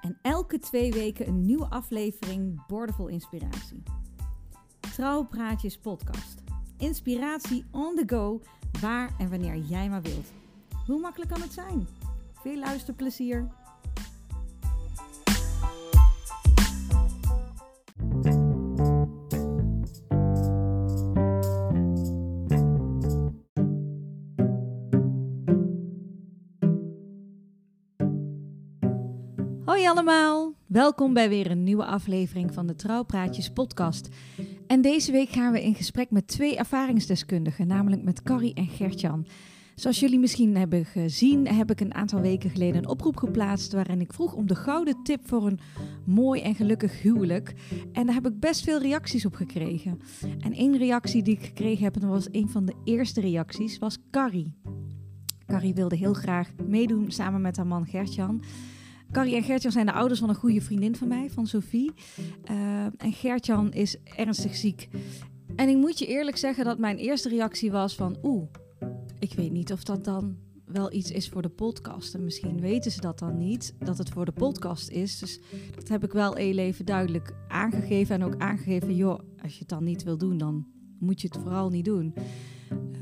En elke twee weken een nieuwe aflevering Boordevol Inspiratie. Trouwpraatjes podcast. Inspiratie on the go, waar en wanneer jij maar wilt. Hoe makkelijk kan het zijn? Veel luisterplezier! Hoi allemaal, welkom bij weer een nieuwe aflevering van de Trouwpraatjes podcast. En deze week gaan we in gesprek met twee ervaringsdeskundigen, namelijk met Carrie en Gertjan. Zoals jullie misschien hebben gezien, heb ik een aantal weken geleden een oproep geplaatst waarin ik vroeg om de gouden tip voor een mooi en gelukkig huwelijk. En daar heb ik best veel reacties op gekregen. En één reactie die ik gekregen heb, en dat was een van de eerste reacties, was Carrie. Carrie wilde heel graag meedoen samen met haar man Gertjan. Carrie en Gertjan zijn de ouders van een goede vriendin van mij, van Sophie. Uh, en Gertjan is ernstig ziek. En ik moet je eerlijk zeggen dat mijn eerste reactie was van... Oeh, ik weet niet of dat dan wel iets is voor de podcast. En misschien weten ze dat dan niet, dat het voor de podcast is. Dus dat heb ik wel heel even duidelijk aangegeven. En ook aangegeven, joh, als je het dan niet wil doen, dan moet je het vooral niet doen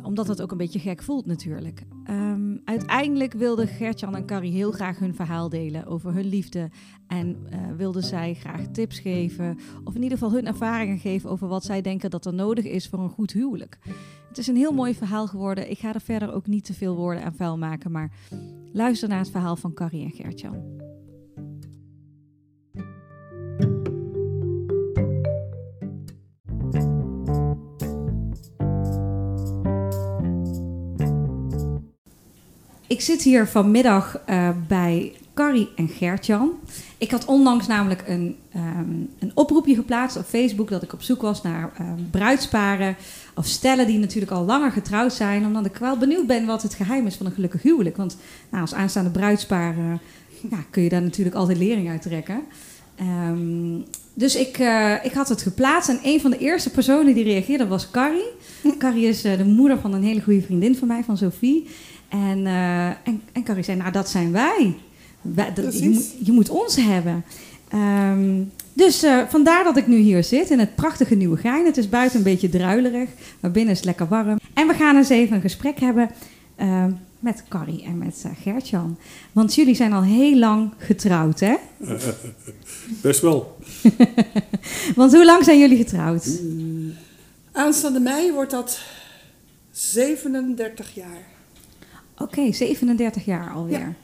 omdat het ook een beetje gek voelt natuurlijk. Um, uiteindelijk wilden Gertjan en Carrie heel graag hun verhaal delen over hun liefde. En uh, wilden zij graag tips geven, of in ieder geval hun ervaringen geven over wat zij denken dat er nodig is voor een goed huwelijk. Het is een heel mooi verhaal geworden. Ik ga er verder ook niet te veel woorden aan vuil maken, maar luister naar het verhaal van Carrie en Gertjan. Ik zit hier vanmiddag uh, bij Carrie en Gertjan. Ik had onlangs namelijk een, um, een oproepje geplaatst op Facebook dat ik op zoek was naar um, bruidsparen of stellen die natuurlijk al langer getrouwd zijn, omdat ik wel benieuwd ben wat het geheim is van een gelukkig huwelijk. Want nou, als aanstaande bruidspaar uh, ja, kun je daar natuurlijk altijd lering uit trekken. Um, dus ik, uh, ik had het geplaatst en een van de eerste personen die reageerde was Carrie. Carrie is uh, de moeder van een hele goede vriendin van mij, van Sophie. En, uh, en, en Carrie zei, nou dat zijn wij. wij dat, je, moet, je, moet ons hebben. Um, dus uh, vandaar dat ik nu hier zit in het prachtige nieuwe Gein. Het is buiten een beetje druilerig, maar binnen is het lekker warm. En we gaan eens even een gesprek hebben uh, met Carrie en met uh, Gertjan. Want jullie zijn al heel lang getrouwd, hè? Best wel. Want hoe lang zijn jullie getrouwd? Aanstaande mei wordt dat 37 jaar. Oké, okay, 37 jaar alweer. Ja.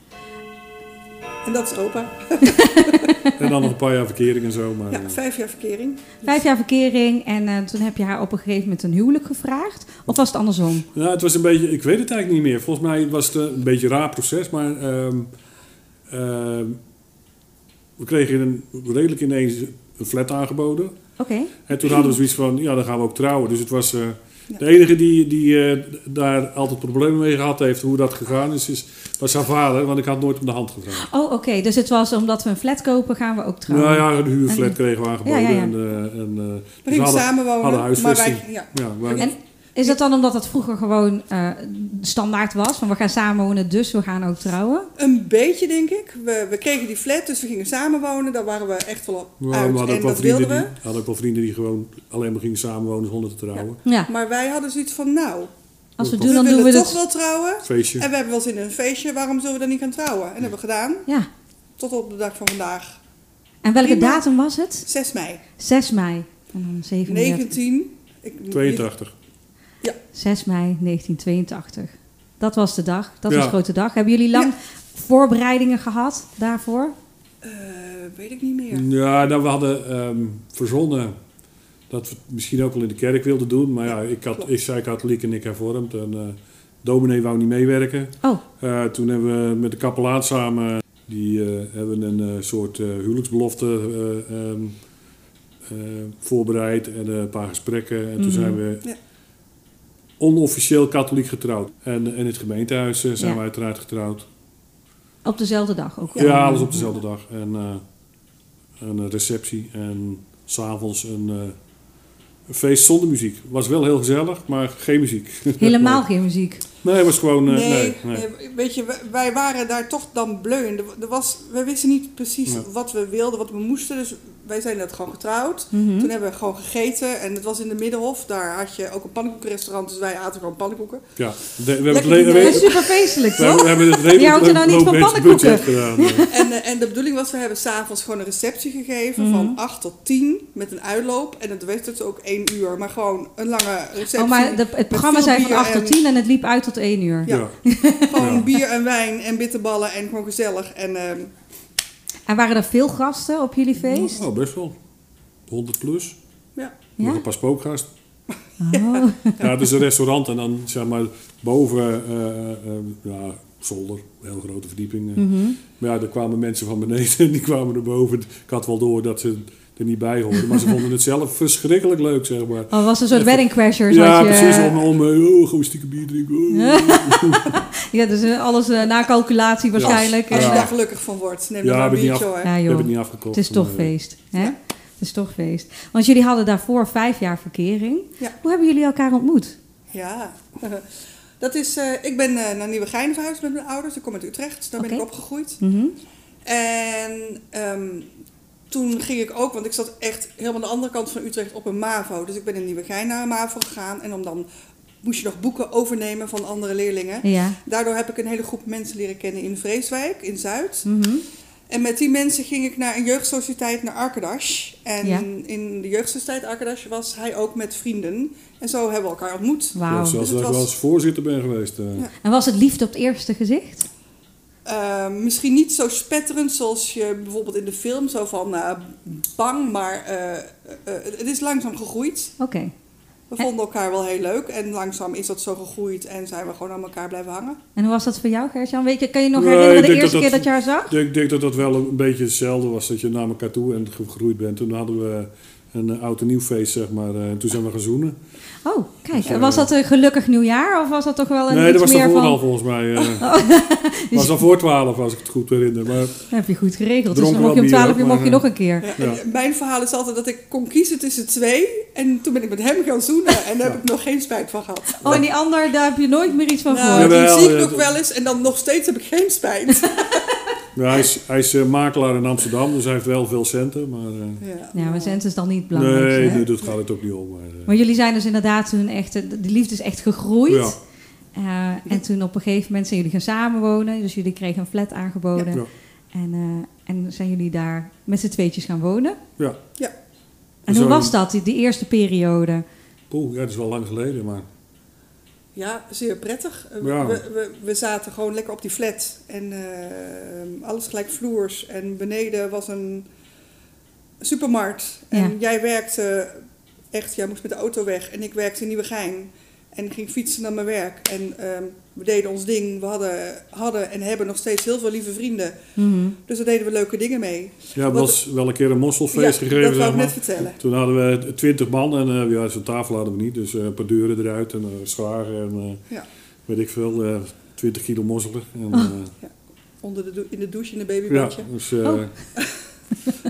En dat is opa. en dan nog een paar jaar verkering en zo. Maar, ja, vijf jaar verkering. Vijf jaar verkering en uh, toen heb je haar op een gegeven moment een huwelijk gevraagd? Of was het andersom? Nou, het was een beetje, ik weet het eigenlijk niet meer. Volgens mij was het een beetje een raar proces, maar uh, uh, we kregen een, redelijk ineens een flat aangeboden. Oké. Okay. En toen hadden we zoiets van, ja, dan gaan we ook trouwen. Dus het was... Uh, ja. De enige die, die uh, daar altijd problemen mee gehad heeft, hoe dat gegaan is, is was haar vader, want ik had nooit om de hand gedragen. Oh, oké. Okay. Dus het was omdat we een flat kopen, gaan we ook trouwen? Nou ja, een huurflat kregen we aangeboden. Ja, ja, en, uh, en, uh, we gingen samenwonen, hadden huisvesting. Maar wij, ja. ja maar, en is dat dan omdat het vroeger gewoon uh, standaard was? Van we gaan samenwonen, dus we gaan ook trouwen? Een beetje, denk ik. We, we kregen die flat, dus we gingen samenwonen. Daar waren we echt wel ja, uit. We hadden en ook dat wilden die, we. hadden ook wel vrienden die gewoon alleen maar gingen samenwonen zonder te trouwen. Ja. ja. Maar wij hadden zoiets van, nou... Als we we doen, dan doen we toch het. wel trouwen. Feestje. En we hebben wel zin in een feestje. Waarom zullen we dan niet gaan trouwen? En dat hebben we gedaan. Ja. Tot op de dag van vandaag. En welke Prima. datum was het? 6 mei. 6 mei. En dan 37. 19... Ik, 82. Ja. 6 mei 1982. Dat was de dag. Dat was Ja. een grote dag. Hebben jullie lang Ja. voorbereidingen gehad daarvoor? Eh, weet ik niet meer. Ja, nou, we hadden ehm, verzonnen dat we het misschien ook wel in de kerk wilden doen. Maar ja, ik, had, ik zei katholiek en ik hervormd. En eh dominee wou niet meewerken. Oh, Eh, toen hebben we met de kapelaan samen... Die eh, hebben een eh, soort eh, huwelijksbelofte eh, ehm, eh, voorbereid en een paar gesprekken. En toen Mhm. zijn we Ja. Onofficieel katholiek getrouwd. En in het gemeentehuis eh, zijn Ja. we uiteraard getrouwd. Op dezelfde dag ook. Ja, alles op dezelfde dag. En eh, een receptie en s'avonds een, eh, een feest zonder muziek. Was wel heel gezellig, maar geen muziek. Helemaal geen muziek. Nee, het was gewoon... eh, Nee, nee, nee. nee, weet je, wij- wij waren daar toch dan bleu in. Er, er was, we wisten niet precies Ja. wat we wilden, wat we moesten. Dus wij zijn net gewoon getrouwd. Mhm. Toen hebben we gewoon gegeten en het was in de Middenhof. Daar had je ook een pannenkoekenrestaurant, dus wij aten gewoon pannenkoeken. Ja, de- we hebben het Dat is super feestelijk, we hebben- toch? we hebben het Wie houdt redelijk er nou niet van pannenkoeken? gedaan. En, eh, en de bedoeling was, we hebben s'avonds gewoon een receptie gegeven Mhm. van 8 tot 10 met een uitloop. En het werd dus ook 1 uur, maar gewoon een lange receptie. Oh, maar de- het programma zei van bier 8 tot en- 10 en het liep uit tot 1 uur. Ja. Ja. Gewoon Ja. bier en wijn en bitterballen en gewoon gezellig. En ehm, En waren er veel gasten op jullie feest? Oh, best wel. 100 plus. ja. Nog Ja? een paar spookgasten. Oh. Ja, het is een restaurant en dan zeg maar boven, eh, eh, ja, zolder, een heel grote verdieping. eh. Mhm. Maar ja, er kwamen mensen van beneden en die kwamen erboven. Ik had wel door dat ze er niet bij hoorden, maar ze vonden het zelf verschrikkelijk leuk, zeg maar. Oh, was een soort wedding crashers. Ja, je, precies. Om, om eh, oh, we stiekem bier drinken. oh. Ja, dus eh, alles eh, na calculatie waarschijnlijk. Als je Ja. daar gelukkig van wordt, neem Ja, maar een biertje af- hoor. Ja, joh. heb het niet afgekocht. Het is toch feest. Hè? Ja. Het is toch feest. Want jullie hadden daarvoor vijf jaar verkering. Ja. Hoe hebben jullie elkaar ontmoet? Ja, dat is, eh, ik ben eh, naar Nieuwegein verhuisd met mijn ouders. Ik kom uit Utrecht, daar ben ik opgegroeid. Mhm. En ehm, toen ging ik ook, want ik zat echt helemaal aan de andere kant van Utrecht op een MAVO. Dus ik ben in Nieuwegein naar een MAVO gegaan. En om dan moest je nog boeken overnemen van andere leerlingen. Ja. Daardoor heb ik een hele groep mensen leren kennen in Vreeswijk, in Zuid. Mhm. En met die mensen ging ik naar een jeugdsociëteit naar Arkadash. En Ja. in de jeugdsociëteit Arkadash was hij ook met vrienden. En zo hebben we elkaar ontmoet. Wauw. Ja, zelfs Dus dat het ik wel was- eens voorzitter ben geweest. eh. Ja. En was het liefde op het eerste gezicht? Uh, misschien niet zo spetterend zoals je bijvoorbeeld in de film, zo van uh, bang, maar uh, uh, het is langzaam gegroeid. Oké. We En- vonden elkaar wel heel leuk en langzaam is dat zo gegroeid en zijn we gewoon aan elkaar blijven hangen. En hoe was dat voor jou, Gertjan? Weet je, kan je nog herinneren de denk eerste dat keer dat- dat je haar zag? Ik denk dat dat wel een beetje hetzelfde was, dat je naar elkaar toe en gegroeid bent. Toen hadden we een eh, oud en nieuw feest, zeg maar. eh, En toen zijn we gaan zoenen. Oh, kijk. Dus, eh, was dat een gelukkig nieuwjaar of was dat toch wel een nee, dat was daarvoor van... al volgens mij. eh was al voor twaalf, als ik het goed herinner. Maar Dat heb je goed geregeld. Dus dan mocht je om 12 uur mocht je eh, nog een keer. Ja, Ja. en mijn verhaal is altijd dat ik kon kiezen tussen twee en toen ben ik met hem gaan zoenen en daar heb ik nog geen spijt van gehad. Oh, en die ander, daar heb je nooit meer iets van Nou, gehoord? die zie ik nog wel eens en dan nog steeds heb ik geen spijt. ja, hij is, hij is eh, makelaar in Amsterdam, dus hij heeft wel veel centen. Maar eh, Ja, Ja, maar cent is dan niet belangrijk. nee, dat gaat het ook niet om. Maar, eh, Maar jullie zijn dus inderdaad toen echt, de liefde is echt gegroeid. ja, Eh, en toen op een gegeven moment zijn jullie gaan samenwonen. Dus jullie kregen een flat aangeboden. Ja. En, eh, en zijn jullie daar met z'n tweetjes gaan wonen. ja. En Zo- hoe was dat, die, die eerste periode? Poeh, ja, dat is wel lang geleden, maar... Ja, zeer prettig. Ja. We, we, we zaten gewoon lekker op die flat en eh, alles gelijk vloers. En beneden was een supermarkt. En Ja. jij werkte echt, jij moest met de auto weg en ik werkte in Nieuwegein. En ik ging fietsen naar mijn werk. En ehm, we deden ons ding. We hadden, hadden en hebben nog steeds heel veel lieve vrienden. Mhm. Dus daar deden we leuke dingen mee. Ja, het was wel een keer een mosselfeest ja, gegeven, dat zeg wou ik net vertellen. Toen hadden we twintig man en eh, ja, zo'n tafel hadden we niet. Dus eh, een paar deuren eruit en uh, scharen en eh, Ja. weet ik veel, eh 20 kilo mosselen. En, Oh. eh, Onder de in de douche, in een ja, babybadje. dus eh, Oh.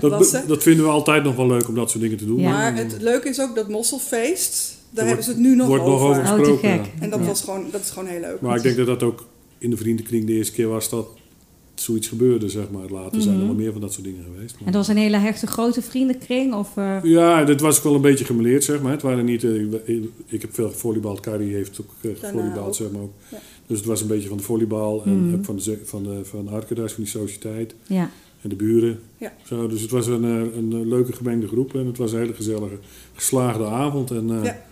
dat, dat vinden we altijd nog wel leuk om dat soort dingen te doen. Ja. Maar het leuke is ook dat mosselfeest, daar hebben ze het nu nog wordt over. nog over Oh, gesproken. En dat, Ja. was gewoon, dat is gewoon heel leuk. Maar ik denk dat dat ook in de vriendenkring de eerste keer was dat zoiets gebeurde, zeg maar. Later zijn er Mhm. wel meer van dat soort dingen geweest. maar- En dat was een hele hechte grote vriendenkring? Of, eh, Ja, dit was ook wel een beetje gemeleerd, zeg maar. Het waren niet, eh, ik- heb veel gevolleybald, Carrie heeft ook uh, Daarna gevolleybald, ook. zeg maar ook. Ja. Dus het was een beetje van de volleybal en Mhm. van de, van de, van van die sociëteit ja. en de buren. Ja. Zo, dus het was een, eh, een leuke gemengde groep en het was een hele gezellige, geslaagde avond. En, eh, Ja.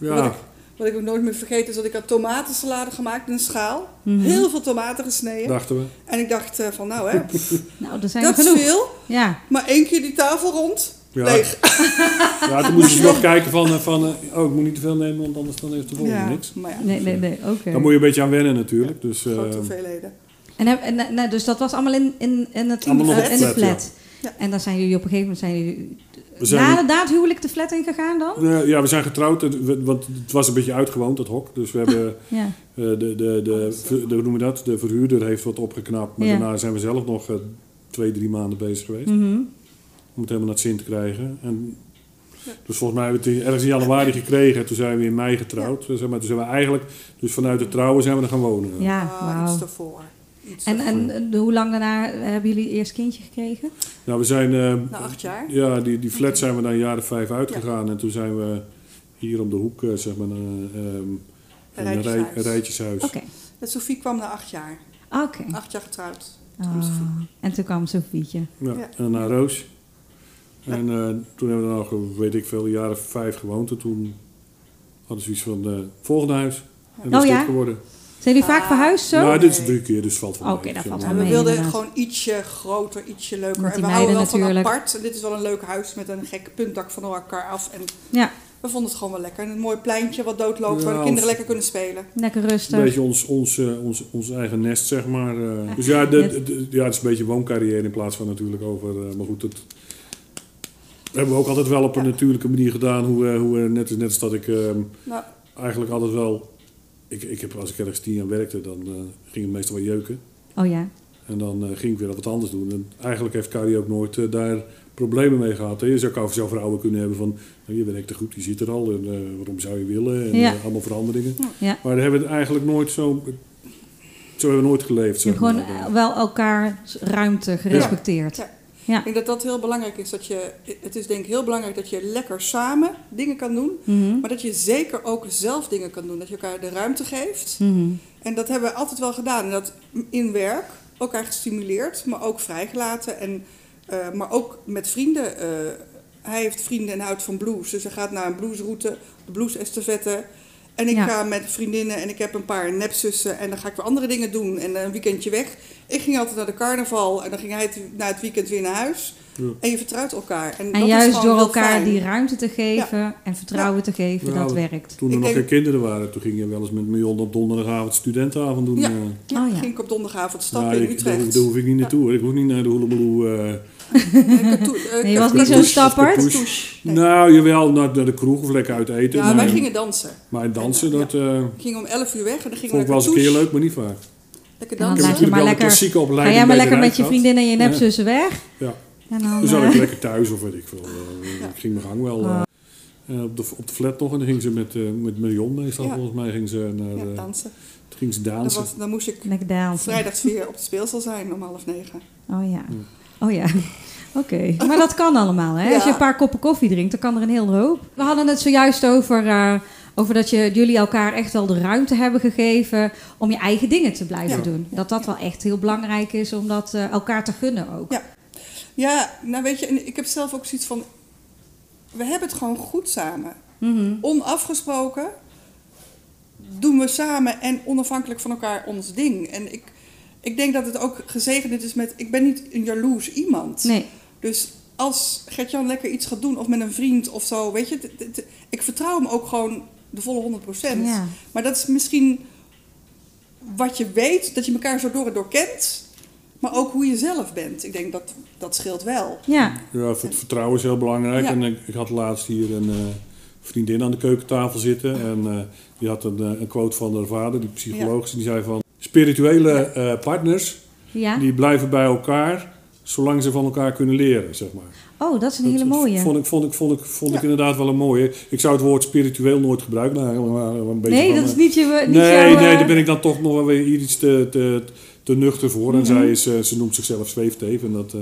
Ja. Wat, ik, wat ik ook nooit meer vergeet is dat ik had tomatensalade gemaakt in een schaal. Mhm. Heel veel tomaten gesneden. dachten we. En ik dacht eh, van nou hè, Nou, er zijn dat is genoeg. veel. Ja. Maar één keer die tafel rond, Ja, leeg. ja toen moesten ze nog kijken van, eh, van eh, oh, ik moet niet te veel nemen, want anders dan heeft de volgende Ja, niks. maar ja, Nee, nee, nee. Oké. Daar moet je een beetje aan wennen natuurlijk. Dus, grote hoeveelheden. En, en, en, dus dat was allemaal in, in, in, het, Allemaal op in de flat, ja. En dan zijn jullie op een gegeven moment zijn jullie zijn- na, na het huwelijk de flat ingegaan dan? Eh, ja, we zijn getrouwd, we- want het was een beetje uitgewoond, dat hok. Dus we hebben Ja. eh, de, de, de, de, hoe noem je dat? de verhuurder heeft wat opgeknapt. Maar Ja. daarna zijn we zelf nog eh, twee, drie maanden bezig geweest. Mhm. Om het helemaal naar het zin te krijgen. En, dus volgens mij hebben we het ergens in januari gekregen. Toen zijn we in mei getrouwd. Zeg maar, toen zijn we eigenlijk, dus vanuit het trouwen zijn we er gaan wonen. Ja, Ah, wauw. iets daarvoor. Iets En, en eh, de- hoe lang daarna hebben jullie eerst kindje gekregen? Nou, we zijn... eh, Na acht jaar. Ja, die, die flat zijn we na een jaar of vijf uitgegaan. En toen zijn we hier om de hoek, eh, zeg maar, een, ehm, een, rijtjeshuis. een rijtjeshuis. Oké. En Sophie kwam na acht jaar. Oké. Acht jaar getrouwd. Ah, en toen kwam Sofietje. Ja. Ja. En naar Roos. En eh, toen hebben we nog, weet ik veel, of vijf gewoond. En toen hadden ze iets van, eh volgende huis. En dat Oh is ja? dit geworden. Zijn jullie vaak verhuisd zo? Nou, dit is drie keer, dus het valt wel Oké, dat valt wel we wilden inderdaad. gewoon ietsje groter, ietsje leuker. En we houden wel van apart. En dit is wel een leuk huis met een gek puntdak van elkaar af. En Ja, we vonden het gewoon wel lekker. En een mooi pleintje wat doodloopt waar Ja, de kinderen lekker kunnen spelen. lekker Een rustig. beetje ons, ons, eh, ons, ons eigen nest, zeg maar. eh. dus ja, de, ja, het is een beetje wooncarrière in plaats van natuurlijk over... eh, maar goed, dat hebben we ook altijd wel op een Ja. natuurlijke manier gedaan. Hoe, eh, hoe, net, als- net als dat ik ehm, Nou, eigenlijk altijd wel... Ik, ik heb, als ik ergens tien jaar werkte, dan eh, ging het meestal wel jeuken. Oh ja. En dan eh, ging ik weer wat anders doen. En eigenlijk heeft Carrie ook nooit eh, daar problemen mee gehad. hè. Je zou over zelf vrouwen kunnen hebben van... Nou, je werkt er goed, je zit er al. En, eh, waarom zou je willen? En Ja. allemaal veranderingen. Ja. Maar daar hebben we het eigenlijk nooit zo... Zo hebben we nooit geleefd. Je hebt zeg gewoon maar. wel elkaar ruimte gerespecteerd. Ja. Ja. ik denk dat dat heel belangrijk is. Dat je, het is denk ik heel belangrijk dat je lekker samen dingen kan doen. Mhm. Maar dat je zeker ook zelf dingen kan doen. Dat je elkaar de ruimte geeft. Mhm. En dat hebben we altijd wel gedaan. En dat in werk elkaar gestimuleerd, maar ook vrijgelaten. En, eh, maar ook met vrienden. eh, hij heeft vrienden en houdt van blues. Dus hij gaat naar een bluesroute, de blues-estafette. En ik Ja. ga met vriendinnen en ik heb een paar nepzussen. En dan ga ik weer andere dingen doen. En een weekendje weg. Ik ging altijd naar de carnaval. En dan ging hij na het weekend weer naar huis. Ja. En je vertrouwt elkaar. En, En dat is juist gewoon door elkaar fijn. die ruimte te geven en vertrouwen te geven, dat werkt. Toen er Ik nog denk- geen kinderen waren, toen ging je wel eens met Mion op donderdagavond studentenavond doen. Ja. eh. Ja, Oh ja. ging ik op donderdagavond stappen Nou, in ik- daar, Utrecht. daar hoef ik niet naartoe. hoor. Ik hoef niet naar de Hoelebeloe. eh Nee, je was niet zo'n stapper. Nee. Nou, jawel, naar, naar de kroeg of lekker uit eten. Ja, maar, wij gingen dansen. maar dansen, dat eh, Ik ging om 11 uur weg en dan gingen vond ik we wel eens een keer leuk, maar niet vaak. Lekker dan dansen. je natuurlijk maar wel de lekker- Ga jij maar de lekker met je vriendinnen en je nepzussen weg. Ja. En dan, Dus zat eh, ik lekker thuis of weet ik veel. eh, Ja. Ik ging mijn gang wel. Eh, op, de, op de flat nog en dan ging ze met, eh met Marion meestal Ja. volgens mij ging ze naar, Ja, eh, dansen. toen ging ze Dan, dansen. was, dan moest ik vrijdags weer op het speelsel zijn om half negen. Oh ja. Oh ja. Oké, maar dat kan allemaal. Hè? Ja. Als je een paar koppen koffie drinkt, dan kan er een heel hoop. We hadden het zojuist over, eh, over dat je, jullie elkaar echt wel de ruimte hebben gegeven om je eigen dingen te blijven Ja. doen. Dat dat wel echt heel belangrijk is om dat eh, elkaar te gunnen ook. Ja. Nou weet je, en ik heb zelf ook zoiets van... We hebben het gewoon goed samen. Mhm. Onafgesproken doen we samen en onafhankelijk van elkaar ons ding. En ik, ik denk dat het ook gezegend is met... Ik ben niet een jaloers iemand. Nee, Dus als Gertjan lekker iets gaat doen of met een vriend of zo, weet je, ik vertrouw hem ook gewoon de volle 100%. Ja. Maar dat is misschien wat je weet, dat je elkaar zo door en door kent, maar ook hoe je zelf bent. Ik denk dat dat scheelt wel. ja. Ja, het vertrouwen is heel belangrijk. Ja. En ik, ik had laatst hier een eh, vriendin aan de keukentafel zitten. En eh, die had een, eh, een quote van haar vader, die psycholoog. Die zei van, spirituele eh, partners, ja. die blijven bij elkaar zolang ze van elkaar kunnen leren, zeg maar. Oh, dat is een hele mooie. Vond ik, vond ik, vond ik, vond ik Ja. inderdaad wel een mooie. Ik zou het woord spiritueel nooit gebruiken. Nou, maar een beetje Nee, van, dat is niet je... Niet nee, jouw, nee, daar ben ik dan toch nog wel weer iets te, te, te nuchter voor. En Mhm. zij is, eh, ze noemt zichzelf zweefteef. En dat eh,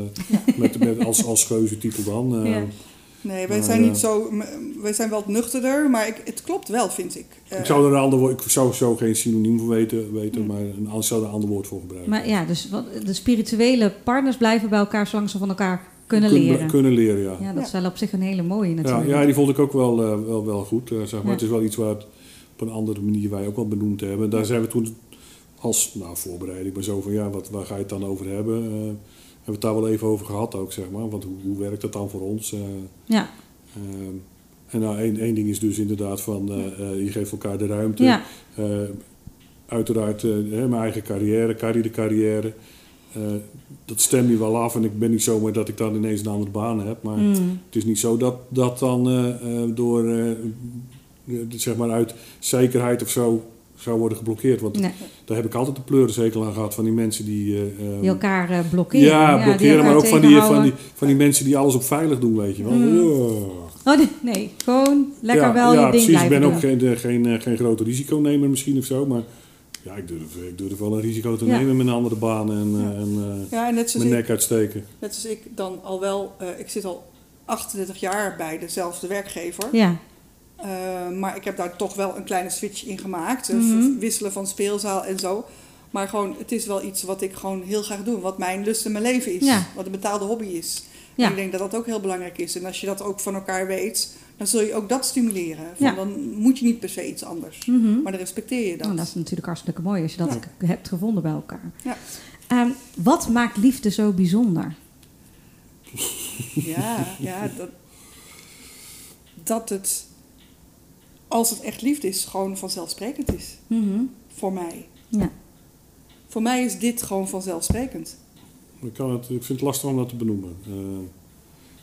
met, met, als, als geuze titel dan. eh. Ja. Nee, wij zijn niet zo, wij zijn wel nuchterder, maar ik, het klopt wel, vind ik. Ik zou er een ander woord, ik zou zo geen synoniem voor weten, weten maar een, ik zou er een ander woord voor gebruiken. Maar ja, dus wat, de spirituele partners blijven bij elkaar zolang ze van elkaar kunnen Kun- leren. Kunnen leren, ja. Ja, dat Ja. is wel op zich een hele mooie Ja, natuurlijk. ja, die vond ik ook wel, wel, wel goed. zeg maar. Ja. Het is wel iets waar het op een andere manier wij ook wel benoemd hebben. Daar zijn we toen als nou, voorbereiding, maar zo van ja, wat, waar ga je het dan over hebben? Eh, hebben we het daar wel even over gehad ook, zeg maar. Want hoe, hoe werkt dat dan voor ons? Eh, Ja, ehm, en nou, één, één ding is dus inderdaad van, eh, eh, je geeft elkaar de ruimte. ja. Eh, uiteraard eh, mijn eigen carrière, Carrie de carrière. eh, dat stem je wel af en ik ben niet zomaar dat ik dan ineens een andere baan heb. Maar Mm. het is niet zo dat dat dan eh, eh, door, eh, eh, zeg maar uit zekerheid of zo zou worden geblokkeerd. Want Nee, daar heb ik altijd de pleurenzekel aan gehad van die mensen die... eh, eh, die elkaar eh, blokkeren. ja, blokkeren, maar ook van die, van, tegenhouden. die, van die mensen die alles op veilig doen, weet je wel. Mm. Oh. Nee, gewoon lekker ja, wel ja, je ding precies. Ik ben doen. ook geen, de- geen, eh, geen grote risiconemer misschien of zo, maar ja, ik durf, ik durf wel een risico te Ja. nemen met een andere baan en, Ja. eh, en eh, Ja, en net zoals, mijn ik, nek uitsteken. net zoals ik dan al wel, eh, ik zit al 38 jaar bij dezelfde werkgever. Ja, Eh, maar ik heb daar toch wel een kleine switch in gemaakt. eh, Mhm. Wisselen van speelzaal en zo. Maar gewoon, het is wel iets wat ik gewoon heel graag doe. Wat mijn lust in mijn leven is. Ja. Wat een betaalde hobby is. Ja. En ik denk dat dat ook heel belangrijk is. En als je dat ook van elkaar weet, dan zul je ook dat stimuleren. Van, Ja. Dan moet je niet per se iets anders. Mhm. Maar dan respecteer je dat. Nou, dat is natuurlijk hartstikke mooi als je dat hebt gevonden bij elkaar. Ja. Ehm, wat maakt liefde zo bijzonder? Ja, ja dat, dat het, als het echt liefde is, gewoon vanzelfsprekend is. Mhm. Voor mij. Ja. Voor mij is dit gewoon vanzelfsprekend. Ik, kan het, ik vind het lastig om dat te benoemen. eh,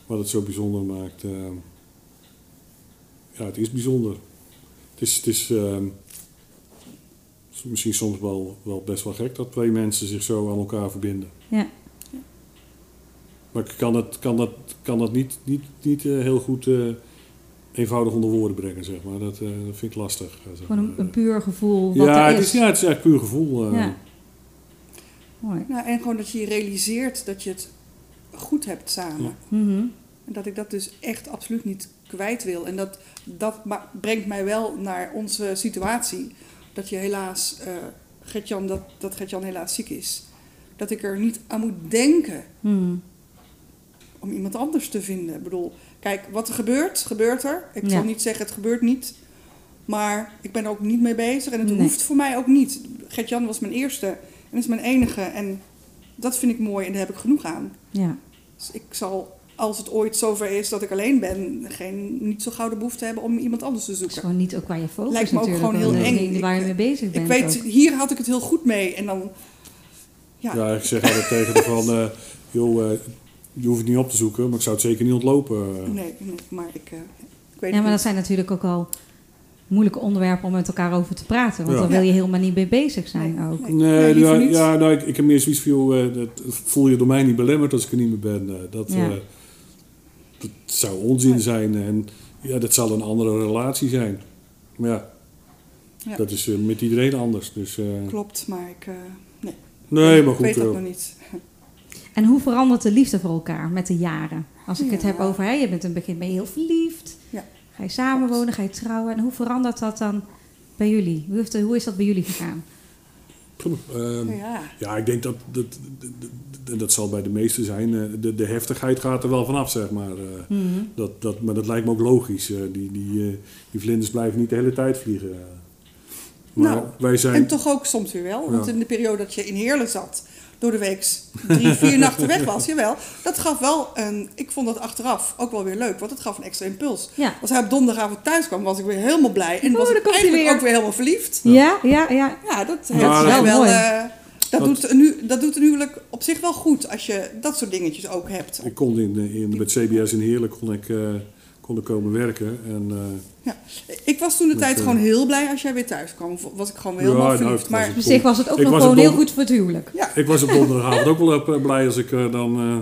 wat het zo bijzonder maakt. eh. ja, het is bijzonder. Het is, het is ehm, misschien soms wel, wel best wel gek dat twee mensen zich zo aan elkaar verbinden. Ja. Maar ik kan dat, kan dat, kan dat niet, niet, niet eh, heel goed eh, eenvoudig onder woorden brengen, zeg maar. Dat, eh, dat vind ik lastig. eh, zeg Gewoon een, een puur gevoel wat ja, er het is. is, ja, het is echt puur gevoel. eh. Ja. Mooi. Nou, en gewoon dat je realiseert dat je het goed hebt samen. Ja. Mhm. En dat ik dat dus echt absoluut niet kwijt wil. En dat, dat brengt mij wel naar onze situatie. Dat je helaas, eh Gertjan, dat, dat Gertjan helaas ziek is. Dat ik er niet aan moet denken Mhm. om iemand anders te vinden. Ik bedoel, kijk, wat er gebeurt, gebeurt er. Ik Ja. zal niet zeggen het gebeurt niet. Maar ik ben er ook niet mee bezig. En het Nee. hoeft voor mij ook niet. Gertjan was mijn eerste en is mijn enige. En dat vind ik mooi en daar heb ik genoeg aan. Ja. Dus ik zal, als het ooit zover is dat ik alleen ben, geen, niet zo gauw de behoefte hebben om iemand anders te Het is zoeken. gewoon niet ook waar je focus Lijkt me ook gewoon heel eng. waar je mee bezig bent. Ik weet, ook. hier had ik het heel goed mee. En dan, ja, Ja, ik zeg altijd tegen de van, eh, joh, eh, je hoeft het niet op te zoeken, maar ik zou het zeker niet ontlopen. eh. nee, nee, maar ik, eh, ik weet Ja, maar dat zijn natuurlijk ook al moeilijke onderwerpen om met elkaar over te praten. Want Ja. daar wil je helemaal niet mee bezig zijn Nee. ook. Nee. Ja, niet. ja, nou, ik, ik heb meer zoiets van, joh, eh, dat voel je door mij niet belemmerd als ik er niet meer ben. dat, Ja. eh, dat zou onzin zijn en ja, dat zal een andere relatie zijn. Maar ja, Ja. dat is met iedereen anders. Dus, eh, Klopt, maar ik, eh, nee, nee, maar ik weet goed. dat nog niet. En hoe verandert de liefde voor elkaar met de jaren? Als ik het heb over, hè, je bent in het begin ben je heel verliefd. Ja. Ga je samenwonen, ga je trouwen. En hoe verandert dat dan bij jullie? Hoe, heeft, hoe is dat bij jullie gegaan? ehm, ja, Ja, ik denk dat, dat, dat, dat zal bij de meesten zijn. eh, De, de heftigheid gaat er wel vanaf, zeg maar. eh. Mhm. Dat, dat, maar dat lijkt me ook logisch. eh, Die, die, eh, die vlinders blijven niet de hele tijd vliegen. Maar Nou, wij zijn... en toch ook soms weer wel. Want Ja. in de periode dat je in Heerlen zat, door de week drie, vier nachten weg was, jawel. Dat gaf wel een, ik vond dat achteraf ook wel weer leuk, want het gaf een extra impuls. Ja. Als hij op donderdagavond thuis kwam, was ik weer helemaal blij. En Oh, was ik eigenlijk weer. ook weer helemaal verliefd. Ja, ja, ja. Ja, dat Ja, heeft dat wel... eh, dat, Dat- doet een, hu- dat doet een huwelijk op zich wel goed, als je dat soort dingetjes ook hebt. Ik kon in, de- in, met CBS in Heerlijk kon ik, eh, kon ik komen werken. En, eh, Ja. Ik was toen de tijd eh, gewoon heel blij als jij weer thuis kwam. Was ik gewoon weer Ja, helemaal nou, verliefd. maar Op zich was het ook Ik nog gewoon op heel goed voor het huwelijk. ja, ik was op donderdagavond ook wel eh, blij als ik dan eh,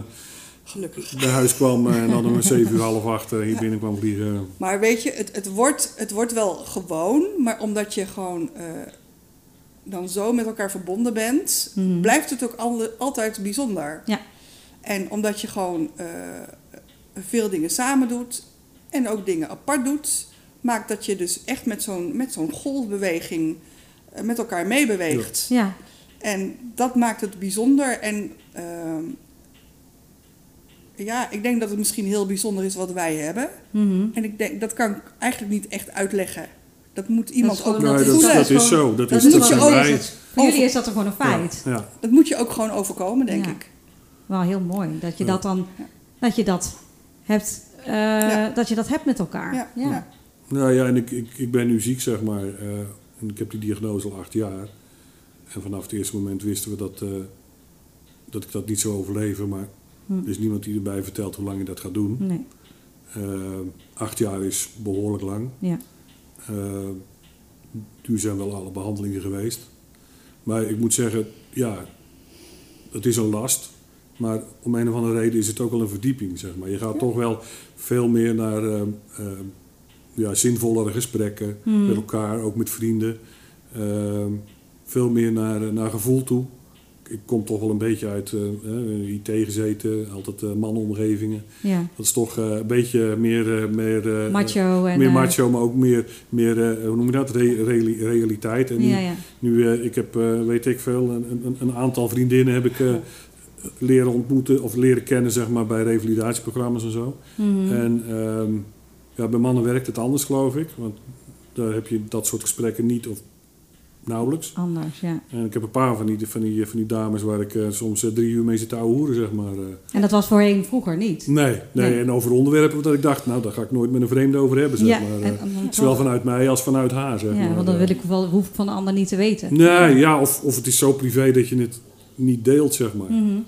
gelukkig. bij huis kwam en dan om 7 uur half acht hier binnen kwam vliegen. Maar weet je, het, het, wordt, het wordt wel gewoon, maar omdat je gewoon eh, dan zo met elkaar verbonden bent, Mhm. blijft het ook al- altijd bijzonder. Ja. En omdat je gewoon eh, veel dingen samen doet en ook dingen apart doet, maakt dat je dus echt met zo'n, met zo'n golfbeweging eh, met elkaar meebeweegt. Ja, En dat maakt het bijzonder. En ehm, ja, ik denk dat het misschien heel bijzonder is wat wij hebben. Mhm. En ik denk, dat kan ik eigenlijk niet echt uitleggen. Dat moet iemand ook Nee, dat, voelen. dat is zo. Dat, dat is, dat je zijn ook- wij. Voor jullie is dat er gewoon een feit. Ja, ja. Dat moet je ook gewoon overkomen, denk Ja. ik. Wel heel mooi dat je Ja. dat dan dat je dat hebt, eh, Ja. dat je dat hebt met elkaar. Ja, Ja. ja. Nou ja, en ik, ik, ik ben nu ziek, zeg maar. eh, en ik heb die diagnose al acht jaar. En vanaf het eerste moment wisten we dat, eh, dat ik dat niet zou overleven, maar Hm. er is niemand die erbij vertelt hoe lang je dat gaat doen. Nee. Acht jaar is behoorlijk lang. Ja. Eh, nu zijn wel alle behandelingen geweest. Maar ik moet zeggen, ja, het is een last. Maar om een of andere reden is het ook wel een verdieping, zeg maar. Je gaat Ja. toch wel veel meer naar eh, eh, ja, zinvollere gesprekken Hm. met elkaar, ook met vrienden. Eh, veel meer naar, eh, naar gevoel toe. Ik kom toch wel een beetje uit eh, IT gezeten, altijd eh mannenomgevingen. ja. Dat is toch een beetje meer... meer Macho en... meer macho, maar ook meer, meer hoe noem je dat, Re- reali- realiteit. En nu, Ja, ja. nu ik heb, weet ik veel, een, een, een aantal vriendinnen heb ik leren ontmoeten of leren kennen, zeg maar, bij revalidatieprogramma's en zo. Mhm. En ehm, ja, bij mannen werkt het anders, geloof ik, want daar heb je dat soort gesprekken niet of nauwelijks. Anders, ja. En ik heb een paar van die, van die, van die dames waar ik eh, soms eh, drie uur mee zit te ouwehoeren, zeg maar. eh. En dat was voorheen vroeger niet. Nee, nee, Nee. en over onderwerpen dat ik dacht, nou, daar ga ik nooit met een vreemde over hebben, zeg ja, maar. en, Zowel vanuit mij als vanuit haar, zeg ja, maar. want dan wil ik wel, hoef ik van de ander niet te weten. Nee, ja, of, of het is zo privé dat je het niet deelt, zeg maar. Mhm.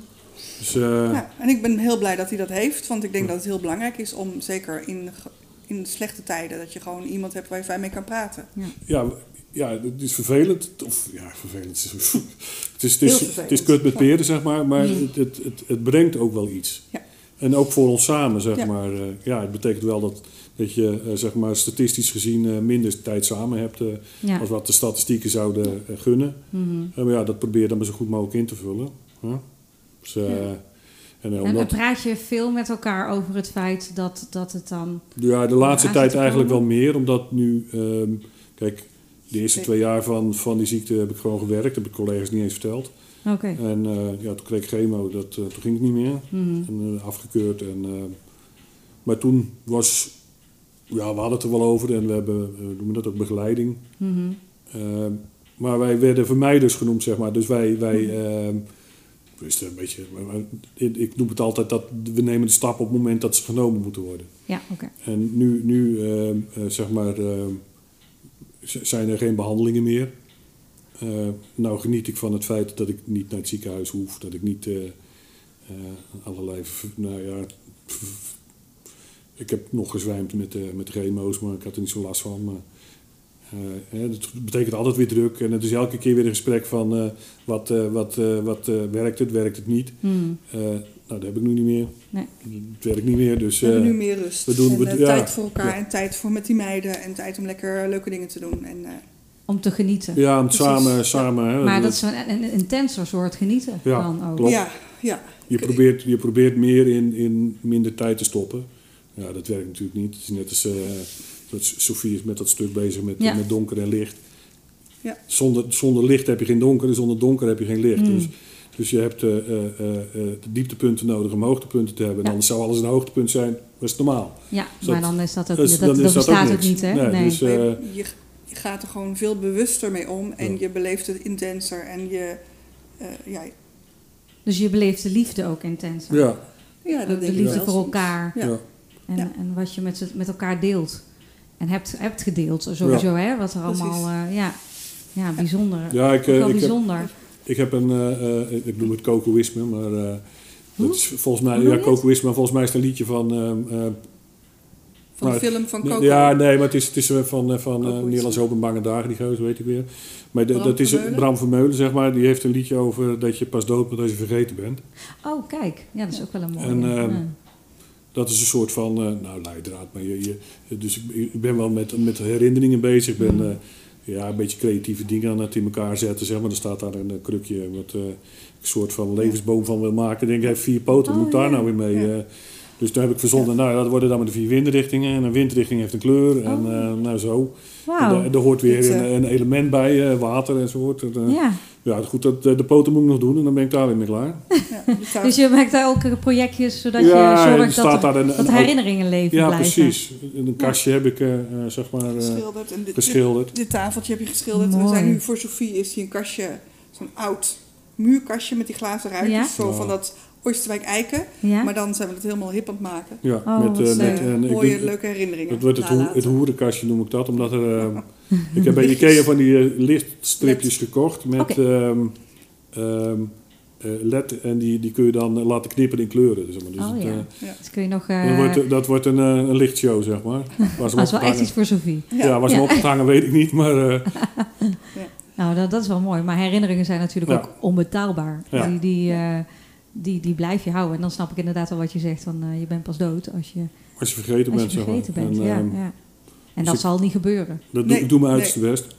Dus, eh, Ja, en ik ben heel blij dat hij dat heeft, want ik denk dat het heel belangrijk is om, zeker in, in slechte tijden, dat je gewoon iemand hebt waar je fijn mee kan praten. ja, ja, het is vervelend. Of, ja, vervelend. Het is, het is, het is, vervelend. het is kut met peren, zeg maar. Maar Mm. het, het, het, het brengt ook wel iets. Ja. En ook voor ons samen, zeg Ja. maar. eh, ja, het betekent wel dat, dat je, eh, zeg maar, statistisch gezien eh, minder tijd samen hebt... eh, Ja. als wat de statistieken zouden gunnen. Mhm. Maar ja, dat probeer je dan maar zo goed mogelijk in te vullen. hè. Dus, Ja. en, En, praat je veel met elkaar over het feit dat, dat het dan... Ja, de laatste tijd eigenlijk wel meer, omdat nu, ehm, kijk, de eerste twee jaar van, van die ziekte heb ik gewoon gewerkt, heb ik collega's niet eens verteld. Oké. En ja, toen kreeg ik chemo, dat, toen ging het niet meer, Mhm. en, afgekeurd. En, maar toen was, ja, we hadden het er wel over en we hebben, uh, noemen dat ook begeleiding. Mhm. Ehm, maar wij werden vermijders genoemd, zeg maar. Dus wij, wij is het een beetje, ik ik noem het altijd dat we nemen de stap op het moment dat ze genomen moeten worden. Ja, oké. En nu, nu ehm, eh, zeg maar, ehm, zijn er geen behandelingen meer. Eh, nou geniet ik van het feit dat ik niet naar het ziekenhuis hoef, dat ik niet eh, eh, allerlei, nou ja, ik heb nog gezwijmd met, de met de chemo's, maar ik had er niet zo last van. Maar, eh, hè, dat betekent altijd weer druk en het is elke keer weer een gesprek van eh, wat, eh, wat, eh, wat werkt het, werkt het niet. Eh, nou, dat heb ik nu niet meer. Nee. Het werkt niet meer, dus... We hebben nu meer rust. we doen- en we- ja. tijd voor elkaar Ja. en tijd voor met die meiden en tijd om lekker leuke dingen te doen. En, eh, Om te genieten. Ja, om Precies. samen, Ja. samen hè, Maar dat- dat is een, een intenser soort genieten Ja, dan ook. klopt. ja, ja. je, probeert, je probeert meer in, in minder tijd te stoppen. Ja, dat werkt natuurlijk niet. Het is net als eh, dat Sofie is met dat stuk bezig met, Ja. met donker en licht. Ja. Zonder, zonder licht heb je geen donker en zonder donker heb je geen licht. Mm. Dus, dus je hebt eh, eh, eh, eh, de dieptepunten nodig om hoogtepunten te hebben. En Ja. anders zou alles een hoogtepunt zijn. Dat is normaal. Ja, Dus maar dat- dan is dat ook dus dan Dat, dat ook bestaat ook niet, hè? Nee, Nee. dus, eh, je, je, gaat er gewoon veel bewuster mee om en Ja. je beleeft het intenser en je, eh, ja, Dus je beleeft de liefde ook intenser. ja, ja, dat de denk ik liefde wel voor elkaar. Ja. En, Ja. en wat je met, met elkaar deelt. En hebt, hebt gedeeld, sowieso, hè? Wat er Precies. allemaal... eh, ja. ja, bijzonder. ja ik, eh, ik, heb, bijzonder. ik heb een, eh, ik noem het cocoïsme, maar dat is volgens mij, ja, cocoïsme, maar volgens mij is het een liedje van Van de Nou, film van Coco. Ja, nee, maar het is, het is van, van uh, Nederlands. Open Bange Dagen, die gozer, weet ik weer. Maar de- dat is? Bram Vermeulen, zeg maar. Die heeft een liedje over dat je pas dood bent als je vergeten bent. Oh, kijk. Ja, dat is ook wel een mooie. En, ehm, ja. Dat is een soort van, eh, nou, leidraad. Maar je, je, dus ik, ik ben wel met, met herinneringen bezig. Ik ben Mm. eh, ja, een beetje creatieve dingen aan het in elkaar zetten, zeg maar. Er staat daar een eh, krukje wat ik een soort van levensboom van wil maken. Ik denk, hij heeft vier poten, Oh, moet ik daar ja. nou weer mee? Ja. dus toen heb ik verzonnen, nou, dat worden dan maar de vier windrichtingen. En een windrichting heeft een kleur. En Oh. nou zo. En Wauw. daar- er hoort weer een, een element bij, water enzovoort. Eh, ja. Ja. goed, dat, eh, de poten moet ik nog doen en dan ben ik daar weer mee klaar. Ja, Dus je maakt daar ook projectjes zodat ja, je zorgt staat dat, er- daar een, dat herinneringen leven Ja, blijven. precies. In een kastje heb ik, eh, eh, zeg maar, eh, geschilderd. En dit, dit, geschilderd. dit tafeltje heb je geschilderd. Mooi. We zijn nu voor Sofie is hier een kastje, zo'n oud muurkastje met die glazen ruitjes. Ja? Zo Ja. van dat Oosterwijk eiken. Ja? Maar dan zijn we het helemaal hip aan het maken. Ja, Oh, met, eh, ik Mooie, leuke herinneringen. Het wordt het, het hoerenkastje noem ik dat, omdat er... eh, ik heb bij. Ikea van die lichtstripjes gekocht met ehm, ehm, eh, LED en die, die kun je dan laten knipperen in kleuren. Dus, dus Oh het, ja. eh, Ja. Dus kun je nog... eh wordt, dat wordt een, een lichtshow, zeg maar. Ze dat is wel echt iets voor Sophie. Ja, Ja. waar ze Ja. opgehangen weet ik niet, maar eh, Nou, dat, dat is wel mooi. Maar herinneringen zijn natuurlijk Ja. ook onbetaalbaar. Ja. Die, die, eh, die, die blijf je houden. En dan snap ik inderdaad wel wat je zegt. Van, eh, je bent pas dood als je, als je vergeten als bent, je zeg maar. vergeten bent. En, ja, ehm, ja. En dus dat ik- zal niet gebeuren. Dat Nee, doe, ik doe mijn nee. uiterste best.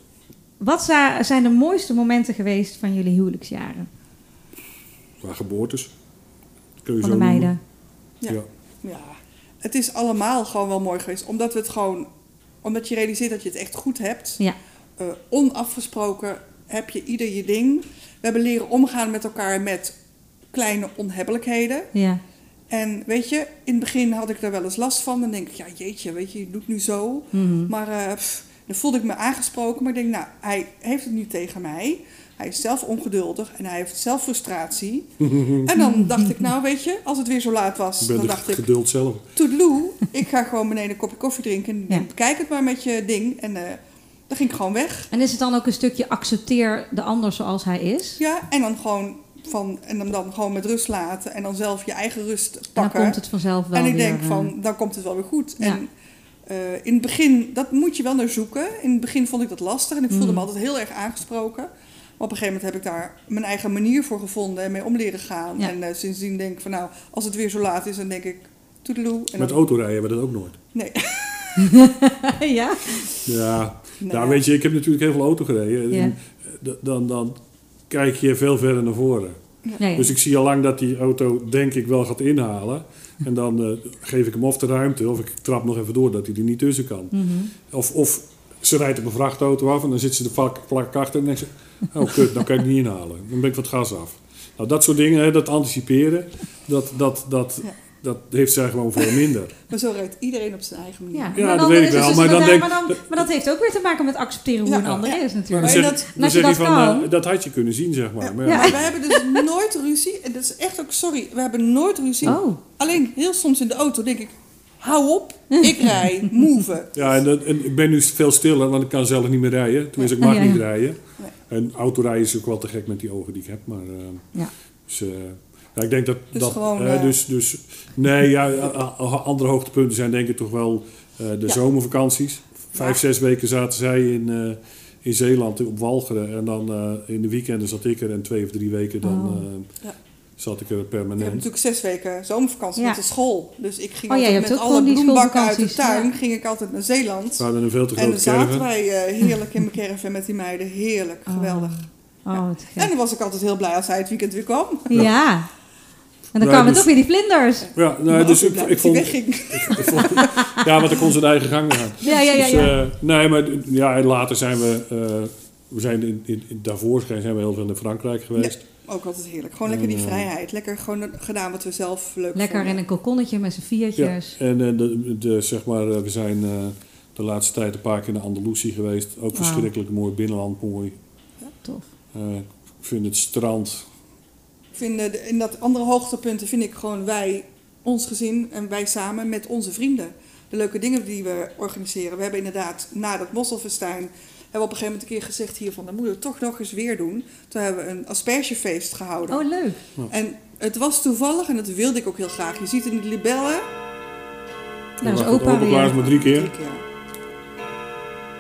Wat zijn de mooiste momenten geweest van jullie huwelijksjaren? Qua geboortes. Kun je Van zo de meiden? Ja. Ja. Ja, het is allemaal gewoon wel mooi geweest. Omdat we het gewoon, omdat je realiseert dat je het echt goed hebt. Ja. Eh, onafgesproken heb je ieder je ding. We hebben leren omgaan met elkaar met kleine onhebbelijkheden. Ja. En weet je, in het begin had ik daar wel eens last van. Dan denk ik, ja jeetje, weet je, je doet nu zo. Mhm. Maar eh, pff, dan voelde ik me aangesproken. Maar ik denk, nou, hij heeft het nu tegen mij. Hij is zelf ongeduldig en hij heeft zelf frustratie. en dan dacht ik, nou weet je, als het weer zo laat was, ben dan dacht ik, geduld zelf. toedeloe, ik ga gewoon beneden een kopje koffie drinken. En Ja. bekijk het maar met je ding. En eh, dan ging ik gewoon weg. En is het dan ook een stukje accepteer de ander zoals hij is? Ja, en dan gewoon van, en hem dan gewoon met rust laten. En dan zelf je eigen rust En dan pakken. komt het vanzelf wel en ik weer, denk eh, van, dan komt het wel weer goed. Ja. En eh, in het begin, dat moet je wel naar zoeken. In het begin vond ik dat lastig en ik voelde me altijd heel erg aangesproken. Maar op een gegeven moment heb ik daar mijn eigen manier voor gevonden en mee om leren gaan. Ja. En eh, sindsdien denk ik van, nou, als het weer zo laat is, dan denk ik, toedeloe. En Met dan, autorijden hebben we dat ook nooit. nee. ja? Ja, Nou, nou, weet je, ik heb natuurlijk heel veel auto gereden. Ja. En, eh, d- Dan, dan kijk je veel verder naar voren. Dus ik zie al lang dat die auto, denk ik, wel gaat inhalen. En dan eh, geef ik hem of de ruimte, of ik trap nog even door dat hij er niet tussen kan. Mhm. Of, of ze rijdt op een vrachtauto af en dan zit ze de vlak, achter en denkt ze... Oh kut, dan kan ik niet inhalen. Dan ben ik wat gas af. Nou, dat soort dingen, hè, dat anticiperen, dat, dat, dat, Ja. Dat heeft zij gewoon veel minder. Maar zo rijdt iedereen op zijn eigen manier. Ja, dat dan weet ik is wel, dus maar dan denk- maar, dan, maar dat heeft ook weer te maken met accepteren hoe Ja. een ander Ja. is Maar dan natuurlijk. Maar zeg, dan als je zeg je dat van, kan- eh, dat had je kunnen zien, zeg maar. Maar ja, Ja. Maar we hebben dus nooit ruzie. En dat is echt ook, sorry, we hebben nooit ruzie. Oh, Alleen heel soms in de auto denk ik, hou op, ik rij, move. Ja, en, dat- en ik ben nu veel stiller, want ik kan zelf niet meer rijden. Tenminste, ik mag Ja, ja. niet rijden. Nee. En autorijden is ook wel te gek met die ogen die ik heb. Maar, eh, Ja. dus, eh, ja, ik denk dat... Dus dat gewoon, eh, dus, dus, nee, ja, andere hoogtepunten zijn denk ik toch wel eh, de Ja. zomervakanties. Vijf, Ja. zes weken zaten zij in, eh, in Zeeland op Walcheren. En dan eh, in de weekenden zat ik er. En twee of drie weken dan Oh. eh, Ja. zat ik er Ik heb permanent. natuurlijk zes weken zomervakantie Ja. met de school. Dus ik ging Oh, altijd met alle bloembakken uit de tuin, ja. ging ik altijd naar Zeeland. We hadden een veel te En dan grote zaten caravan. wij eh, heerlijk in mijn caravan met die meiden. Heerlijk, Oh. geweldig. oh En dan was ik altijd heel blij als hij het weekend weer kwam. Ja. En dan kwamen dus- toch weer die vlinders. Ja, Maar dus ik, vond... Ik ja, want dan kon ze de eigen gang gaan. Ja, ja, ja. Dus, ja. eh, nee, maar ja, en later zijn we, eh, we zijn in, in, in- daarvoor zijn we heel veel in Frankrijk geweest. Ook altijd heerlijk. Gewoon lekker die En, eh, vrijheid. Lekker gewoon gedaan wat we zelf leuk Lekker in een kokonnetje met z'n Ja, viertjes. en eh, de, de, zeg maar, eh, we zijn eh, de laatste tijd een paar keer naar Andalusië geweest. Ook verschrikkelijk mooi, binnenland mooi. Tof. Eh, ik vind het strand, Ik vind, de- in dat andere hoogtepunten vind ik gewoon wij, ons gezin en wij samen met onze vrienden. De leuke dingen die we organiseren. We hebben inderdaad na dat mosselfestijn hebben we op een gegeven moment een keer gezegd hiervan, dan moeten we toch nog eens weer doen. Toen hebben we een aspergefeest gehouden. Oh, leuk. En het was toevallig, en dat wilde ik ook heel graag. Je ziet in de libellen Daar is Wacht, opa is weer. maar drie keer. Drie keer.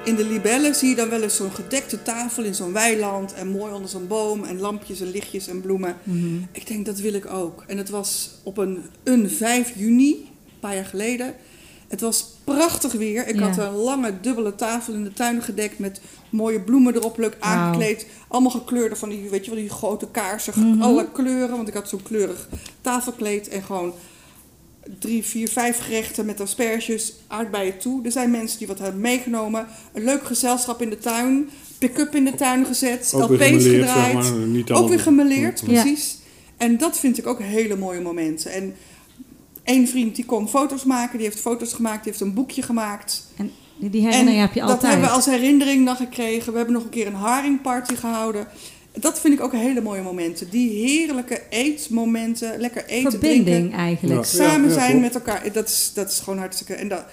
In de libellen zie je dan wel eens zo'n gedekte tafel in zo'n weiland. En mooi onder zo'n boom. En lampjes en lichtjes en bloemen. Mhm. Ik denk, dat wil ik ook. En het was op een, een 5 juni, een paar jaar geleden. Het was prachtig weer. Ik Ja. had een lange dubbele tafel in de tuin gedekt met mooie bloemen erop, leuk aangekleed. Allemaal gekleurde van die, weet je wel, die grote kaarsen, Mhm. alle kleuren. Want ik had zo'n kleurig tafelkleed en gewoon drie, vier, vijf gerechten met asperges, aardbeien toe. Er zijn mensen die wat hebben meegenomen. Een leuk gezelschap in de tuin. Pick-up in de tuin gezet. Ook LP's gedraaid. zeg maar. Niet Ook weer Ja. precies. En dat vind ik ook hele mooie momenten. En één vriend die kon foto's maken, die heeft foto's gemaakt, die heeft een boekje gemaakt. En die herinnering heb je dat altijd. hebben we als herinnering dan gekregen. We hebben nog een keer een haringparty gehouden. Dat vind ik ook hele mooie momenten. Die heerlijke eetmomenten, lekker eten, Verbinding drinken. eigenlijk. Ja. Samen zijn met elkaar. Dat is, dat is gewoon hartstikke... En dat,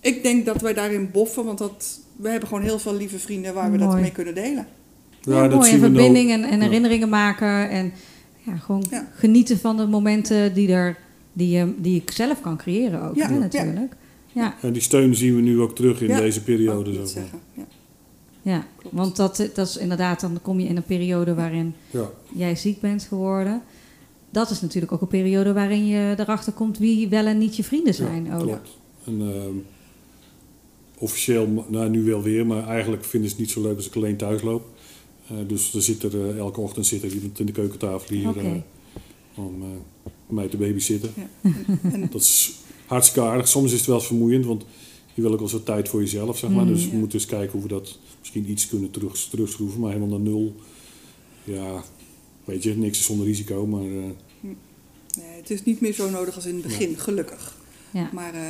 ik denk dat wij daarin boffen, want dat, we hebben gewoon heel veel lieve vrienden waar we dat mee kunnen delen. Ja, Ja, dat mooi. zien En nou. verbinding en, en Ja. herinneringen maken. En ja, gewoon Ja. genieten van de momenten die, er, die, je, die ik zelf kan creëren ook, Ja, hè, natuurlijk. Ja, En die steun zien we nu ook terug in Ja. deze periode. Maar. zeggen. Ja. Ja. Klopt. want dat, dat is inderdaad, dan kom je in een periode waarin Ja. jij ziek bent geworden. Dat is natuurlijk ook een periode waarin je erachter komt wie wel en niet je vrienden zijn. ook. Klopt. En, ehm, officieel, nou nu wel weer, maar eigenlijk vinden ze het niet zo leuk als ik alleen thuis loop. Eh, dus er zit er, eh, elke ochtend zit er iemand in de keukentafel hier Oké. eh, om mij te babysitten. Ja. Dat is hartstikke aardig. Soms is het wel eens vermoeiend, want je wil ook wel zo tijd voor jezelf, zeg maar. Mm. dus we Ja. moeten eens kijken hoe we dat misschien iets kunnen terug, terugschroeven. Maar helemaal naar nul, ja, weet je, niks is zonder risico. Maar eh, nee, het is niet meer zo nodig als in het begin, gelukkig. Ja. Maar eh,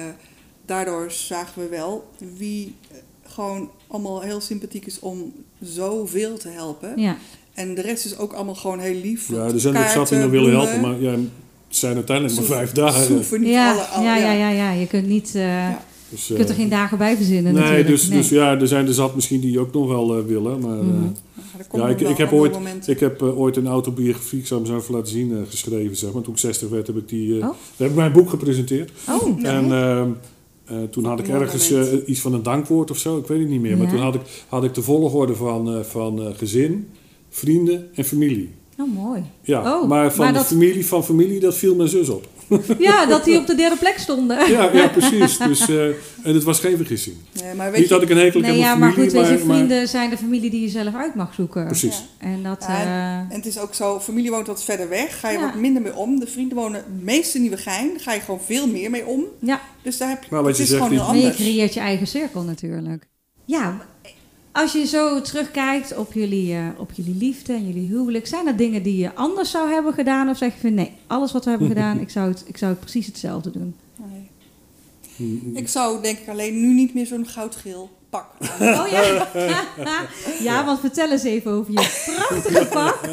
daardoor zagen we wel wie eh, gewoon allemaal heel sympathiek is om zoveel te helpen. Ja. En de rest is ook allemaal gewoon heel lief. ja, er zijn ook zat die nog willen helpen, maar ja, het zijn uiteindelijk maar vijf dagen. soeven niet Ja, alle, alle- ja, ja, ja, ja, je kunt niet, eh, Ja. Dus, je kunt er eh, geen dagen bij verzinnen Nee, natuurlijk. dus, dus ja, er zijn er zat misschien die ook nog wel eh, willen. Maar eh, Mhm. Komen ja, ik, ik heb, ooit, ik heb eh, ooit een autobiografie, ik zal hem zo even laten zien, eh, geschreven. Zeg maar. Toen ik 60 werd, heb ik, die, eh, Oh. heb ik mijn boek gepresenteerd. Oh, Ja. En ehm, eh, toen had ik ergens eh, iets van een dankwoord of zo, ik weet het niet meer. Maar Ja. toen had ik, had ik de volgorde van, eh, van eh, gezin, vrienden en familie. oh, mooi. Ja, Oh, maar van maar de dat- familie van familie, dat viel mijn zus op. Ja, dat die op de derde plek stonden. Ja, ja precies. Dus, eh, en het was geen vergissing. Nee, maar weet Niet je, dat ik een hekel heb Nee, aan ja, maar familie, goed, weet je, maar- vrienden zijn de familie die je zelf uit mag zoeken. Precies. Ja. En dat, Ja, eh, En het is ook zo, familie woont wat verder weg, ga je Ja. wat minder mee om. De vrienden wonen het meeste in Nieuwegein, ga je gewoon veel meer mee om. ja, Dus daar heb je, Maar wat het je is zegt, gewoon heel maar je creëert je eigen cirkel natuurlijk. Ja, als je zo terugkijkt op jullie, eh, op jullie liefde en jullie huwelijk, zijn er dingen die je anders zou hebben gedaan? Of zeg je van nee, alles wat we hebben gedaan, ik zou het, ik zou het precies hetzelfde doen? Nee. Ik zou denk ik alleen nu niet meer zo'n goudgeel pak. Oh ja. ja, want vertel eens even over je prachtige pak.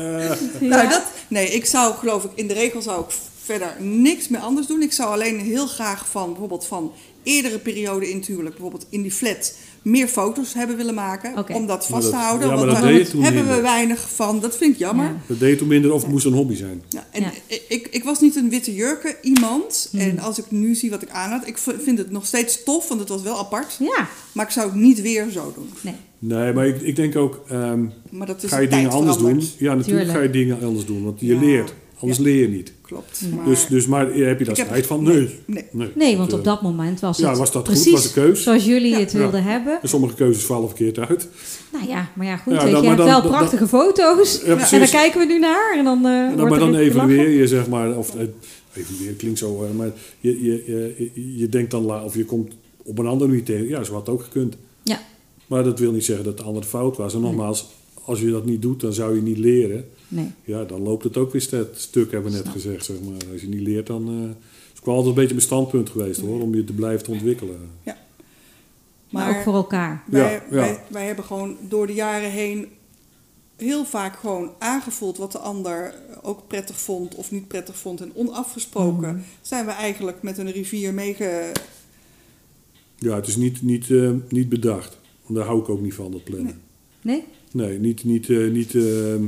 Nou, dat, nee, ik zou geloof ik, in de regel zou ik verder niks meer anders doen. Ik zou alleen heel graag van bijvoorbeeld van eerdere perioden in het huwelijk, bijvoorbeeld in die flat, meer foto's hebben willen maken. Om dat vast te houden. ja, maar want dat daar hebben we weinig van. Dat vind ik jammer. Ja. Dat deed toen minder of het moest een hobby zijn. Ja, en Ja. Ik, ik was niet een witte jurken iemand. Hmm. En als ik nu zie wat ik aan had, ik vind het nog steeds tof, want het was wel apart. Ja, Maar ik zou het niet weer zo doen. nee. Nee, maar ik, ik denk ook, ehm, Maar dat is ga je dingen anders doen? Ja, natuurlijk Tuurlijk. ga je dingen anders doen, want je Ja. leert. Anders Ja. leer je niet. Klopt. Maar Dus, dus maar heb je daar spijt van? Nee. Nee. Nee, Nee, want op eh, dat moment was ja, het was dat goed? precies Was de keus? zoals jullie Ja. het wilden hebben. en sommige keuzes vallen verkeerd uit. Nou ja, maar ja, goed. Ja, weet dan- je, hebt dan- wel dan- prachtige foto's. En daar kijken we nu naar. En dan, eh wordt maar dan evalueer je, zeg maar, of eh, evalueer klinkt zo, eh, maar je, je, je, je denkt dan, la- of je komt op een andere manier tegen, ja, zo had het ook gekund. Ja. Maar dat wil niet zeggen dat de ander fout was. En nogmaals, als je dat niet doet, dan zou je niet leren. Nee. Ja, dan loopt het ook weer st- stuk, hebben we net Snap. gezegd, zeg maar. Als je niet leert, dan... eh is wel altijd een beetje mijn standpunt geweest, hoor, om je te blijven ontwikkelen. Maar, Maar ook voor elkaar. wij, Ja, ja. Wij, wij hebben gewoon door de jaren heen heel vaak gewoon aangevoeld wat de ander ook prettig vond of niet prettig vond. En onafgesproken Mhm. zijn we eigenlijk met een rivier meege... Ja, het is niet, niet, eh, niet bedacht. Want daar hou ik ook niet van, dat plannen. Nee? Nee, niet... niet, eh, niet ehm,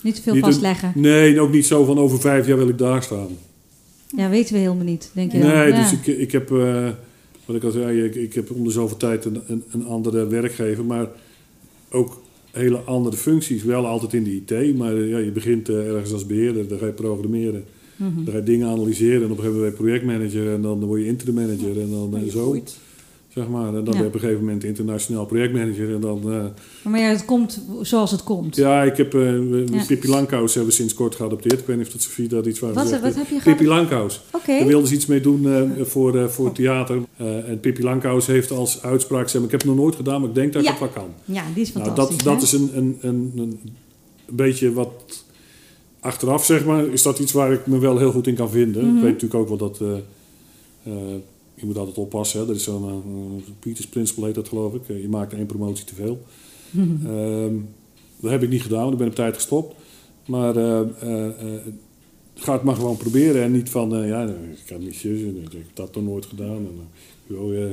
Niet te veel Niet een- vastleggen. nee, ook niet zo van over vijf jaar wil ik daar staan. Ja, weten we helemaal niet, denk je Nee? Ja. dus ik, ik heb, eh, wat ik al zei, ik, ik heb om de zoveel tijd een, een, een andere werkgever, maar ook hele andere functies. Wel altijd in de IT, maar eh, ja, je begint ergens als beheerder, dan ga je programmeren, Mhm. dan ga je dingen analyseren en op een gegeven moment ben je projectmanager en dan word je interim manager en dan zo, groeit. Zeg maar. En dan Ja. ben je op een gegeven moment internationaal projectmanager en dan... eh, Maar ja, het komt zoals het komt. ja, ik heb uh, Ja. Pippi Langkous hebben we sinds kort geadopteerd. Ik weet niet of dat Sofie daar iets van Wat, gezegd wat heb je Pippi? Langkous. Oké. Daar wilden ze iets mee doen eh, voor, voor theater. Eh, en Pippi Langkous heeft als uitspraak zeg maar, ik heb het nog nooit gedaan, maar ik denk dat Ja. ik het wel kan. Ja, die is Nou, fantastisch. dat, dat hè? is een, een, een, een, een beetje wat achteraf, zeg maar, is dat iets waar ik me wel heel goed in kan vinden. Mhm. Ik weet natuurlijk ook wel dat... je moet altijd oppassen. Hè. Er is zo'n uh, Peters Principle heet dat geloof ik. Eh, je maakt één promotie te veel. Ehm, dat heb ik niet gedaan, want ik ben op tijd gestopt. Maar eh, eh, eh, ga het maar gewoon proberen. En niet van, eh, ja, ik kan niet zus, en ik heb dat nog nooit gedaan. En, eh, joh, eh,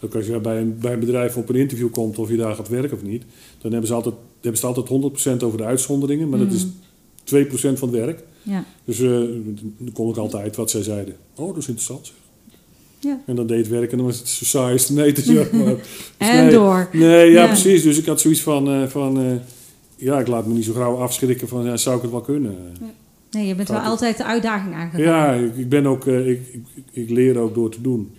ook als je bij een, bij een bedrijf op een interview komt of je daar gaat werken of niet, dan hebben ze altijd, hebben ze altijd 100% over de uitzonderingen, maar dat is 2% van het werk. Ja. Dus eh, dan kon ik altijd wat zij zeiden. Oh, dat is interessant. Zeg. Ja. En dan deed het werk en dan was het zo saai als het nee te zeggen. Maar, dus En nee, door. Nee, ja, Ja. precies. Dus ik had zoiets van, eh, van eh, ja, ik laat me niet zo gauw afschrikken van, ja, zou ik het wel kunnen? Nee, je bent wel altijd de uitdaging aangegaan. Ja, ik, ik ben ook, eh, ik, ik, ik leer ook door te doen,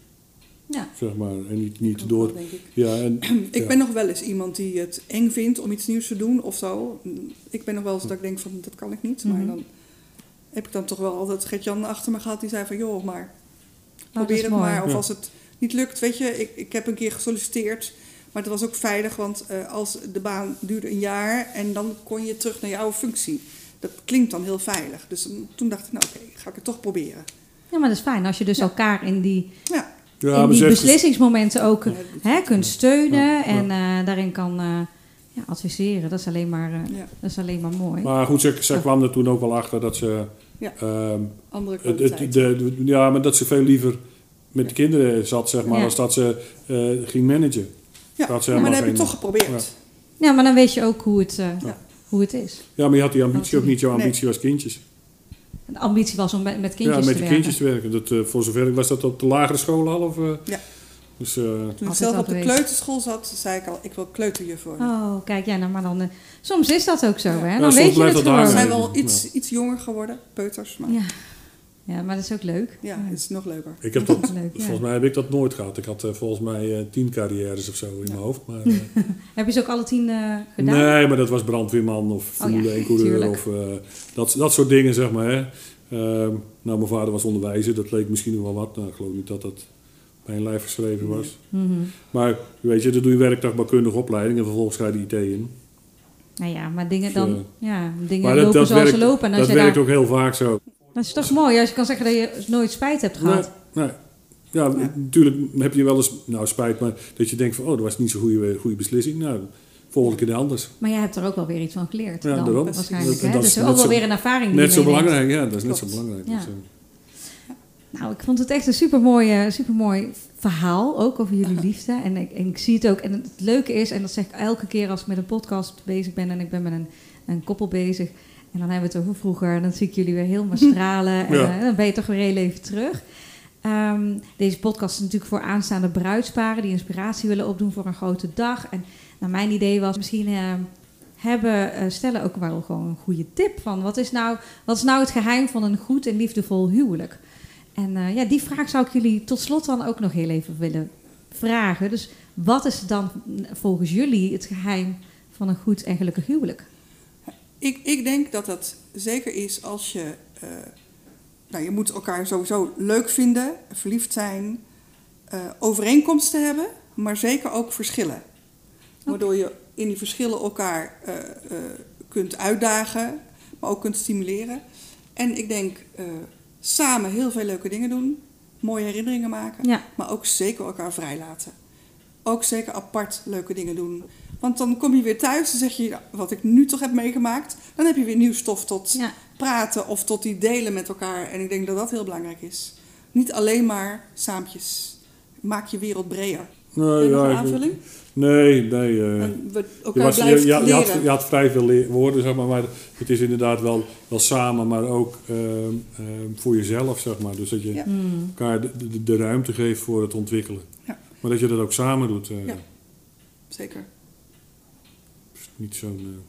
Ja. zeg maar. En niet, niet Ook door, wel, denk ik. ja, en, Ik ja. ben nog wel eens iemand die het eng vindt om iets nieuws te doen of zo. Ik ben nog wel eens dat ik denk van dat kan ik niet. Maar Mhm. dan heb ik dan toch wel altijd Gert-Jan achter me gehad die zei van joh, maar dat probeer het mooi. maar. Of Ja. als het niet lukt, weet je, ik, ik heb een keer gesolliciteerd. Maar het was ook veilig, want eh, als de baan duurde een jaar en dan kon je terug naar je oude functie. Dat klinkt dan heel veilig. Dus toen dacht ik, nou oké, ga ik het toch proberen. Ja, maar dat is fijn als je dus Ja. elkaar in die, Ja, in die beslissingsmomenten ook Ja, hè, kunt steunen en eh, daarin kan eh, ja, adviseren. Dat is alleen maar, eh, ja, dat is alleen maar mooi. Maar goed, Ja. kwam er toen ook wel achter dat ze, Ja. ehm, andere het, kwaliteit. het, de, de- ja, maar dat ze veel liever met de kinderen zat, zeg maar, Ja. als dat ze eh, ging managen. ja, dat ze maar helemaal dat heb geen- toch geprobeerd. Ja, maar dan weet je ook hoe het, eh, Ja. hoe het is. Ja, maar je had die ambitie ook niet. Jouw Nee. ambitie was kindjes. De ambitie was om met, met kindjes ja, met te de werken. kindjes te werken. Dat, eh, voor zover ik was dat op de lagere school al? Of, eh? Ja. Dus, eh, Toen ik zelf op de kleuterschool zat, zei ik al, ik wil kleuterjuf worden. Oh, kijk, ja, nou, maar dan... eh, soms is dat ook zo, Ja. hè? Ja, Dan weet je het We gewoon. hangen. zijn Ja. wel iets, iets jonger geworden, peuters, maar ja, Ja. ja, maar dat is ook leuk. het is nog leuker. ik heb Dat leuk, ja. volgens mij heb ik dat nooit gehad. Ik had eh, volgens mij eh, tien carrières of zo in mijn hoofd. Maar, eh, Heb je ze ook alle tien eh, gedaan? nee, maar dat was brandweerman of Oh ja, Formule 1 coureur tuurlijk. of eh, dat, dat soort dingen, zeg maar. Hè. Ehm, nou, mijn vader was onderwijzer. Dat leek misschien nog wel wat. Nou, ik geloof niet dat dat bij een lijf geschreven was. Mhm. Maar weet je, dan doe je werktuigbouwkundige opleiding en vervolgens ga je de IT in. Nou ja, maar dingen Dus, dan... ja, dingen Maar dat, lopen dat zoals werkt, ze lopen. En als dat je werkt daar, ook heel vaak zo. Dat is toch mooi als je kan zeggen dat je nooit spijt hebt gehad. Nee, nee. Ja, natuurlijk heb je wel eens, nou spijt, maar dat je denkt van, oh, dat was niet zo'n goede, goede beslissing. Nou, volgende keer anders. Maar jij hebt er ook wel weer iets van geleerd. Ja, dan, daarom. Waarschijnlijk. Dat- hè? dat is dus ook wel weer een ervaring die Net zo belangrijk, ja, dat is net zo belangrijk. Ja. Dus, Nou, ik vond het echt een supermooi, supermooi verhaal, ook over jullie liefde. En ik, en ik zie het ook. En het leuke is, en dat zeg ik elke keer als ik met een podcast bezig ben en ik ben met een, een koppel bezig. En dan hebben we het over vroeger. En dan zie ik jullie weer helemaal stralen. En Ja. eh, dan ben je toch weer heel even terug. Ehm, deze podcast is natuurlijk voor aanstaande bruidsparen die inspiratie willen opdoen voor een grote dag. En nou, mijn idee was misschien eh, hebben eh, stellen ook wel gewoon een goede tip van wat is nou, wat is nou het geheim van een goed en liefdevol huwelijk? En eh, ja, die vraag zou ik jullie tot slot dan ook nog heel even willen vragen. Dus wat is dan volgens jullie het geheim van een goed en gelukkig huwelijk? Ik, ik denk dat dat zeker is als je... eh, nou, je moet elkaar sowieso leuk vinden, verliefd zijn, eh, overeenkomsten hebben, maar zeker ook verschillen. Waardoor je in die verschillen elkaar kunt uitdagen, maar ook kunt stimuleren. En ik denk samen heel veel leuke dingen doen, mooie herinneringen maken, Ja, maar ook zeker elkaar vrijlaten. Ook zeker apart leuke dingen doen. Want dan kom je weer thuis en zeg je, "Nou, wat ik nu toch heb meegemaakt, dan heb je weer nieuw stof tot ja. praten of tot die delen met elkaar. En ik denk dat dat heel belangrijk is. Niet alleen maar saampjes. Maak je wereld breder. nee, ja, aanvulling? Nee, nee. eh, we je, was, je, blijft je, je had, leren. je had vrij veel woorden, zeg maar, maar het is inderdaad wel, wel samen, maar ook ehm, ehm, voor jezelf, zeg maar. Dus dat je Ja. Elkaar de, de, de ruimte geeft voor het ontwikkelen. Ja. Maar dat je dat ook samen doet. eh, Ja. Zeker. is niet zo'n... eh,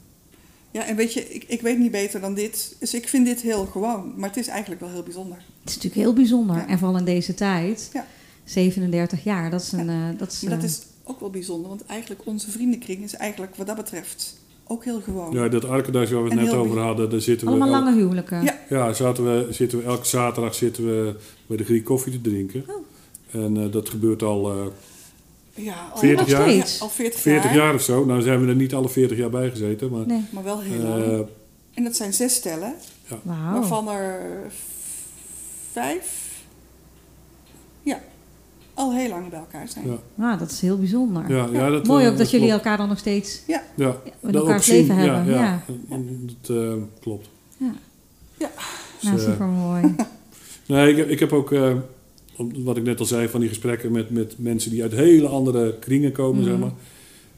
Ja, en weet je, ik, ik weet niet beter dan dit. Dus ik vind dit heel gewoon. Maar het is eigenlijk wel heel bijzonder. Het is natuurlijk heel bijzonder. Ja. En vooral in deze tijd. Ja. 37 jaar, dat is een... eh, dat is, Maar dat is ook wel bijzonder. Want eigenlijk onze vriendenkring is eigenlijk wat dat betreft ook heel gewoon. Ja, dat Arkenduis waar we het net over hadden, daar zitten we... allemaal lange huwelijken. Ja. Ja, zaten we, zitten we, elke zaterdag zitten we bij de Griek koffie te drinken. Oh. En eh, dat gebeurt al eh, Ja, al, 40 nog jaar? steeds. Ja, al 40, 40 jaar of zo. Nou zijn we er niet alle 40 jaar bij gezeten, maar... Nee. Maar wel heel lang. eh, En dat zijn zes stellen. Wauw. Waarvan er vijf ja, al heel lang bij elkaar zijn. ja, Nou, dat is heel bijzonder. ja, ja, dat, Mooi eh, ook dat jullie klopt. elkaar dan nog steeds Ja, elkaars ook zien. leven Ja, hebben. Ja, ja. En Dat eh, klopt. Ja. Ja. Dus, nou eh, super mooi. Nee, ik, heb- ik heb ook, eh, wat ik net al zei, van die gesprekken met, met mensen die uit hele andere kringen komen, Mhm. zeg maar.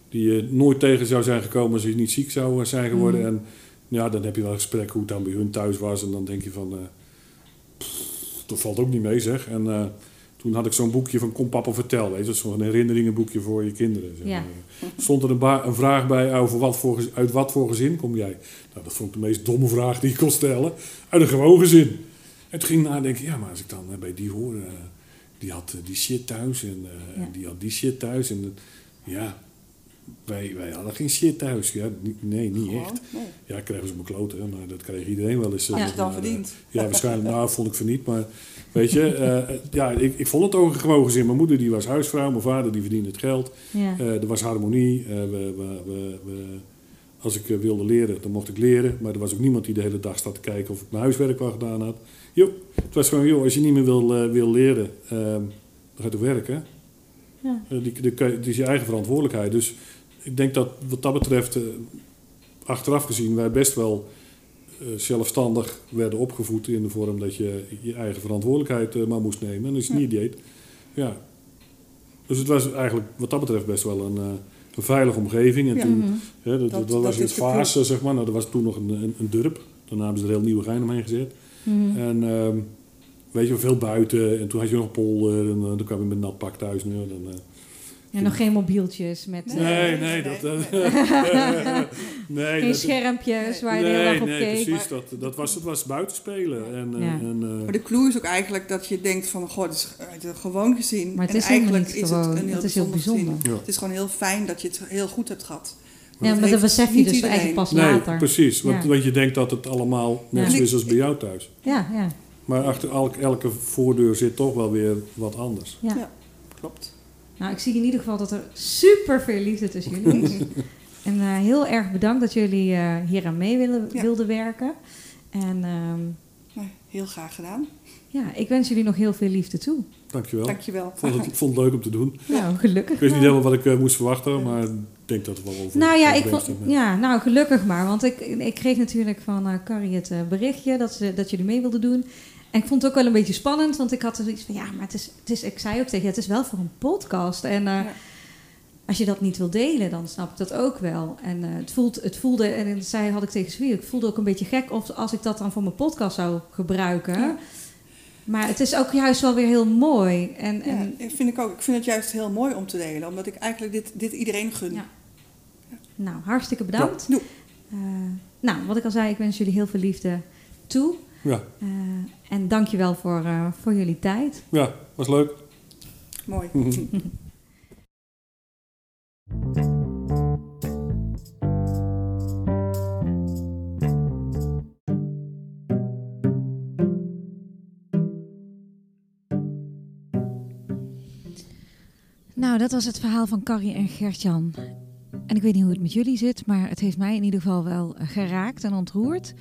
Die je nooit tegen zou zijn gekomen als je niet ziek zou zijn geworden. Mhm. En ja, dan heb je wel een gesprek hoe het dan bij hun thuis was. En dan denk je van, eh, pff, dat valt ook niet mee zeg. En eh, toen had ik zo'n boekje van Kom Papa Vertel, weet je, zo'n herinneringenboekje voor je kinderen. Zeg Ja. maar. Stond er een, vraag bij over wat voor, uit wat voor gezin kom jij? Nou, dat vond ik de meest domme vraag die je kon stellen. Uit een gewoon gezin. En toen ging ik nadenken, ja, maar als ik dan eh, bij die hoor, eh, die had eh, die shit thuis en, Ja. en die had die shit thuis. En ja, wij, wij hadden geen shit thuis. Ja, nee, niet Gewoon, echt. nee. Ja, krijgen ze mijn kloten, maar dat kreeg iedereen wel eens. eh, je het dan eh, verdiend? ja, waarschijnlijk. Nou, vond ik van niet. Maar weet je, eh, ja, ik, ik vond het ook gewoon gezin. Mijn moeder die was huisvrouw, mijn vader die verdiende het geld. Ja. Er was harmonie. We, we, we, we- als ik wilde leren, dan mocht ik leren. Maar er was ook niemand die de hele dag zat te kijken of ik mijn huiswerk wel gedaan had. Jo, het was gewoon, joh, als je niet meer wil, wil leren, eh, dan ga je toch werken. Ja. Die, die, het is je eigen verantwoordelijkheid. Dus ik denk dat wat dat betreft, eh, achteraf gezien, wij best wel eh, zelfstandig werden opgevoed in de vorm dat je je eigen verantwoordelijkheid eh, maar moest nemen. En als je het niet deed, ja. Dus het was eigenlijk wat dat betreft best wel een, een veilige omgeving. En Ja. toen, Mhm. hè, dat, dat, Dat- was dat de fase, zeg maar. Nou, er was toen nog een, een, een durp. Daarna hebben ze er heel nieuwe gein omheen gezet. Mhm. En ehm, weet je, veel buiten. En toen had je nog polder. En dan kwam je met een nat pak thuis nu. Dan, eh, En nog geen mobieltjes met eh, nee, nee, nee, dat... nee, eh, nee, geen dat- schermpjes waar je Nee, dag op nee, keek. precies. Dat, dat was, het was buiten spelen. En, eh, Ja. en, eh, Maar de clue is ook eigenlijk dat je denkt van, goh, het is gewoon gezien. Maar het en is helemaal eigenlijk niet is gewoon. het een heel Het is heel bijzonder ja. Het is gewoon heel fijn dat je het heel goed hebt gehad. Ja, maar dat besef je niet dus iedereen. eigenlijk pas Nee, later. precies. Want, Ja. want je denkt dat het allemaal net Ja. zo is als bij jou thuis. Ja, ja, Maar achter elk- elke voordeur zit toch wel weer wat anders. ja. Ja. Klopt. Nou, ik zie in ieder geval dat er super veel liefde tussen jullie is. en eh, heel erg bedankt dat jullie eh, hier aan mee willen, Ja. wilden werken. En ehm, Nou, heel graag gedaan. ja, ik wens jullie nog heel veel liefde toe. Dankjewel. Dankjewel. Ik vond, het, ik vond het leuk om te doen. Nou, gelukkig. Ik wist niet helemaal wat ik eh, moest verwachten, maar ik denk dat het wel over Nou ja, ik vond, ja, nou gelukkig maar. Want ik, ik kreeg natuurlijk van eh Carrie het berichtje dat, ze, dat jullie mee wilden doen. En ik vond het ook wel een beetje spannend, want ik had er zoiets van... Ja, maar het is, het is, ik zei ook tegen je, het is wel voor een podcast. En eh, Ja. als je dat niet wil delen, dan snap ik dat ook wel. En eh, het, voelt, het voelde, en dat zei, had ik tegen Sofie, ik voelde ook een beetje gek of als ik dat dan voor mijn podcast zou gebruiken. Ja. Maar het is ook juist wel weer heel mooi. En, en, Ja, vind ik ook. Ik vind het juist heel mooi om te delen, omdat ik eigenlijk dit, dit iedereen gun. Ja. Nou, hartstikke bedankt. Eh, nou, wat ik al zei, ik wens jullie heel veel liefde toe. Ja, Eh, en dankjewel voor, eh voor jullie tijd. ja, was leuk. Mooi. Nou, dat was het verhaal van Carrie en Gertjan. En ik weet niet hoe het met jullie zit, maar het heeft mij in ieder geval wel geraakt en ontroerd.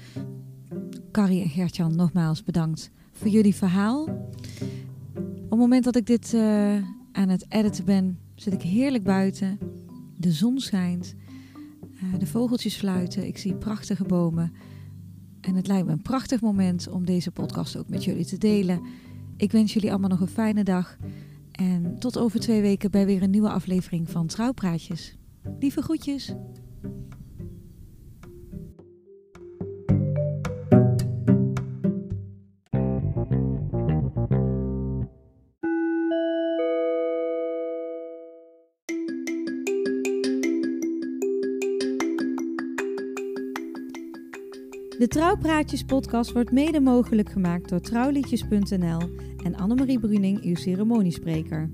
Carrie en Gertjan, nogmaals bedankt voor jullie verhaal. Op het moment dat ik dit eh, aan het editen ben, zit ik heerlijk buiten. De zon schijnt, eh, de vogeltjes fluiten, ik zie prachtige bomen. En het lijkt me een prachtig moment om deze podcast ook met jullie te delen. Ik wens jullie allemaal nog een fijne dag. En tot over twee weken bij weer een nieuwe aflevering van Trouwpraatjes. Lieve groetjes. De Trouwpraatjes podcast wordt mede mogelijk gemaakt door trouwliedjes.nl en Annemarie Bruning, uw ceremoniespreker.